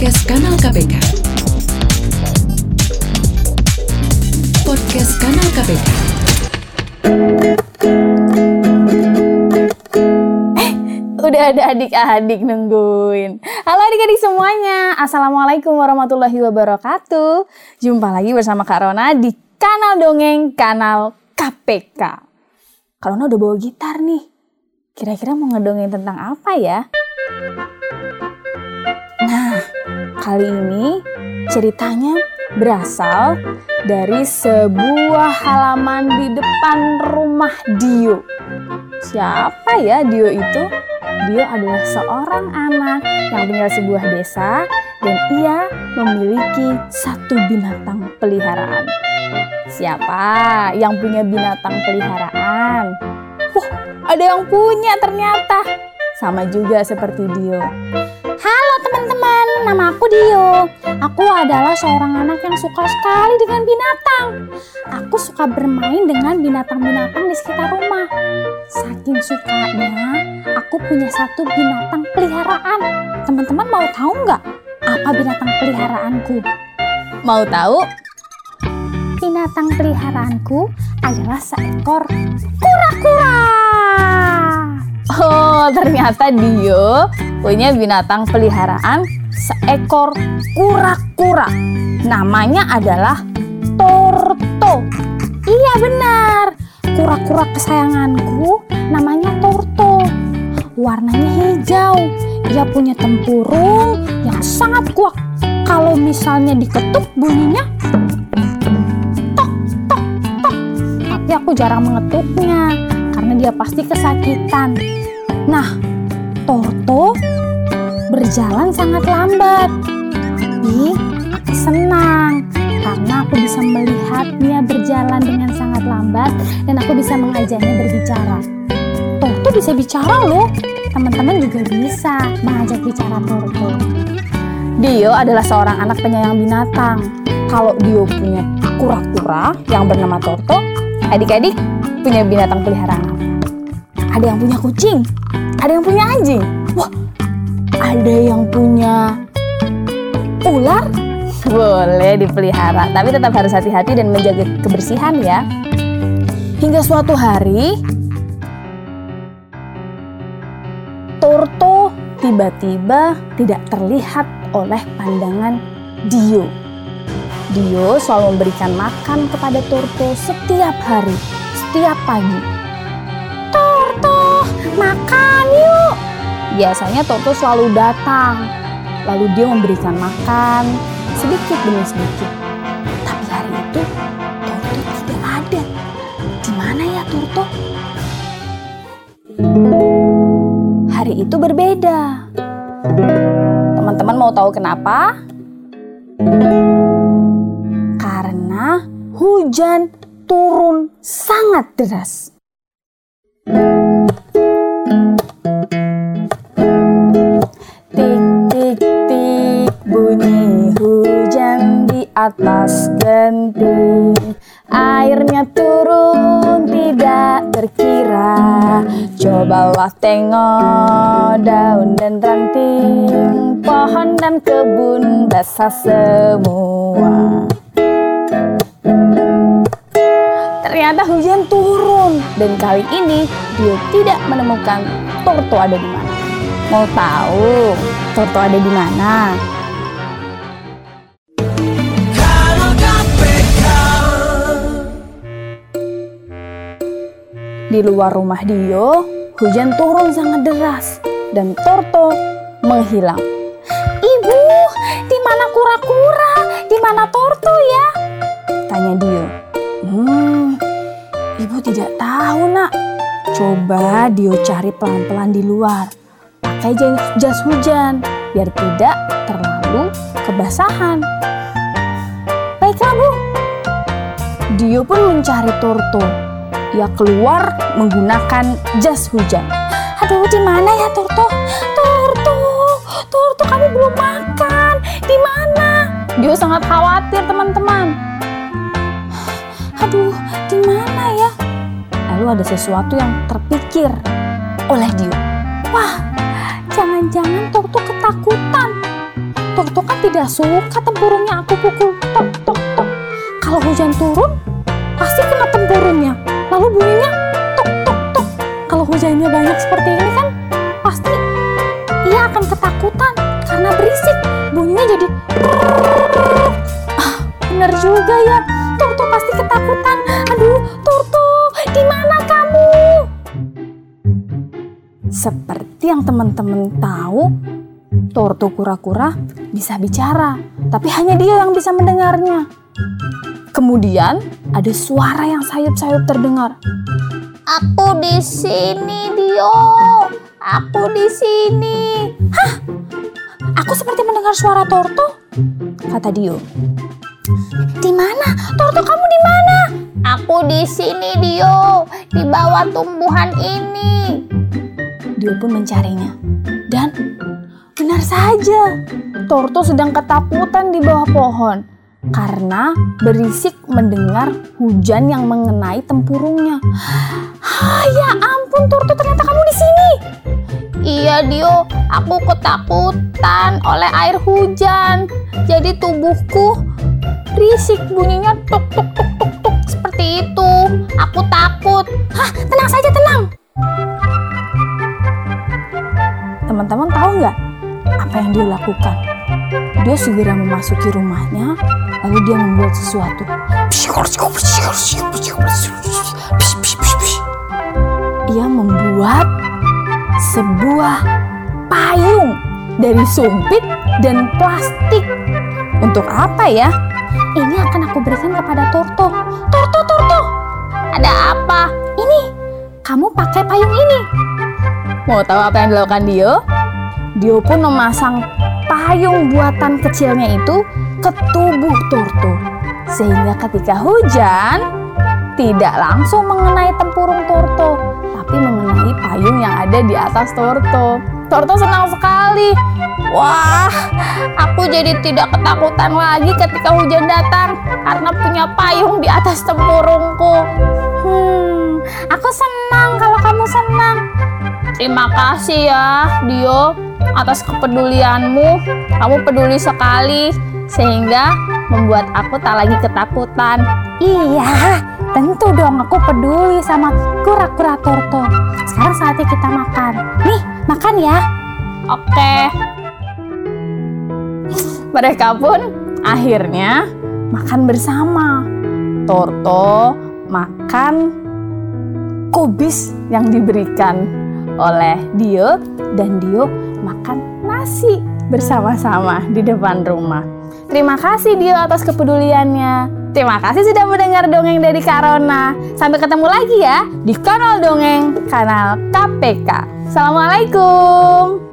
Podcast Kanal KPK. Podcast Kanal KPK. Udah ada adik-adik nungguin. Halo adik-adik semuanya. Assalamualaikum warahmatullahi wabarakatuh. Jumpa lagi bersama Kak Rona di kanal dongeng kanal KPK. Kak Rona udah bawa gitar nih. Kira-kira mau ngedongeng tentang apa ya? Kali ini ceritanya berasal dari sebuah halaman di depan rumah Dio. Siapa ya Dio itu? Dio adalah seorang anak yang tinggal sebuah desa dan ia memiliki satu binatang peliharaan. Siapa yang punya binatang peliharaan? Wah, ada yang punya ternyata. Sama juga seperti Dio. Halo teman-teman, nama aku Dio. Aku adalah seorang anak yang suka sekali dengan binatang. Aku suka bermain dengan binatang-binatang di sekitar rumah. Saking sukanya, aku punya satu binatang peliharaan. Teman-teman mau tahu nggak apa binatang peliharaanku? Mau tahu? Binatang peliharaanku adalah seekor kura-kura. Oh, ternyata Dio punya binatang peliharaan seekor kura-kura. Namanya adalah Torto. Iya benar, kura-kura kesayanganku namanya Torto. Warnanya hijau. Ia punya tempurung yang sangat kuat. Kalau misalnya diketuk bunyinya tok tok tok. Tapi aku jarang mengetuknya karena dia pasti kesakitan. Nah, Torto berjalan sangat lambat. Tapi aku senang karena aku bisa melihatnya berjalan dengan sangat lambat dan aku bisa mengajaknya berbicara. Torto bisa bicara loh. Teman-teman juga bisa mengajak bicara Torto. Dio adalah seorang anak penyayang binatang. Kalau Dio punya kura-kura yang bernama Torto, adik-adik punya binatang peliharaan? Ada yang punya kucing, ada yang punya anjing. Wah, ada yang punya ular? Boleh dipelihara, tapi tetap harus hati-hati dan menjaga kebersihan ya. Hingga suatu hari, Torto tiba-tiba tidak terlihat oleh pandangan Dio. Dio selalu memberikan makan kepada Torto setiap hari, setiap pagi. Torto, makan yuk! Biasanya Torto selalu datang, lalu dia memberikan makan sedikit demi sedikit. Tapi hari itu Torto tidak ada. Di mana ya Torto? Hari itu berbeda. Teman-teman mau tahu kenapa? Karena hujan turun sangat deras. Atas genting Airnya turun tidak terkira Cobalah tengok daun dan ranting Pohon dan kebun basah semua Ternyata hujan turun dan kali ini dia tidak menemukan Torto ada di mana. Mau tahu Torto ada di mana? Di luar rumah Dio, hujan turun sangat deras dan Torto menghilang. Ibu, di mana kura-kura? Di mana Torto ya? Tanya Dio. Hmm, ibu tidak tahu nak. Coba Dio cari pelan-pelan di luar. Pakai jas, hujan biar tidak terlalu kebasahan. Baiklah bu. Dio pun mencari Torto. Ia keluar menggunakan jas hujan. Aduh, di mana ya Torto? Torto, Torto kamu belum makan. Di mana? Dio sangat khawatir teman-teman. Aduh, di mana ya? Lalu ada sesuatu yang terpikir oleh Dio. Wah, jangan-jangan Torto ketakutan. Torto kan tidak suka tempurungnya aku pukul tok tok tok. Kalau hujan turun, pasti kena tempurungnya. Lalu bunyinya tok tok tok. Kalau hujannya banyak seperti ini kan, pasti ia akan ketakutan karena berisik. Bunyinya jadi ah, bener juga ya. Torto pasti ketakutan. Aduh, Torto, di mana kamu? Seperti yang teman-teman tahu, Torto kura-kura bisa bicara, tapi hanya dia yang bisa mendengarnya. Kemudian ada suara yang sayup-sayup terdengar. Aku di sini, Dio. Aku di sini. Hah? Aku seperti mendengar suara Torto, kata Dio. Di mana? Torto kamu di mana? Aku di sini, Dio. Di bawah tumbuhan ini. Dio pun mencarinya. Dan benar saja, Torto sedang ketakutan di bawah pohon karena berisik mendengar hujan yang mengenai tempurungnya. Ah, ya ampun, Torto ternyata kamu di sini. Iya, Dio. Aku ketakutan oleh air hujan. Jadi tubuhku berisik bunyinya tuk tuk tuk tuk tuk seperti itu. Aku takut. Hah, tenang saja, tenang. Teman-teman tahu nggak apa yang dia lakukan? Dia segera memasuki rumahnya, lalu dia membuat sesuatu. Ia membuat sebuah payung dari sumpit dan plastik. Untuk apa ya? Ini akan aku berikan kepada Torto. Torto, Torto. Ada apa? Ini, kamu pakai payung ini. Mau tahu apa yang dilakukan Dio? Dio pun memasang payung buatan kecilnya itu ke tubuh Torto. Sehingga ketika hujan, tidak langsung mengenai tempurung Torto, tapi mengenai payung yang ada di atas Torto. Torto senang sekali. Wah, aku jadi tidak ketakutan lagi ketika hujan datang karena punya payung di atas tempurungku. Hmm, aku senang kalau kamu senang. Terima kasih ya, Dio, atas kepedulianmu. Kamu peduli sekali sehingga membuat aku tak lagi ketakutan. Iya, tentu dong aku peduli sama kura-kura Torto. Sekarang saatnya kita makan. Nih, makan ya. Oke. Mereka pun akhirnya makan bersama. Torto makan kubis yang diberikan oleh Dio dan Dio makan nasi bersama-sama di depan rumah. Terima kasih Dio atas kepeduliannya. Terima kasih sudah mendengar dongeng dari Karona. Sampai ketemu lagi ya di kanal dongeng kanal KPK. Assalamualaikum.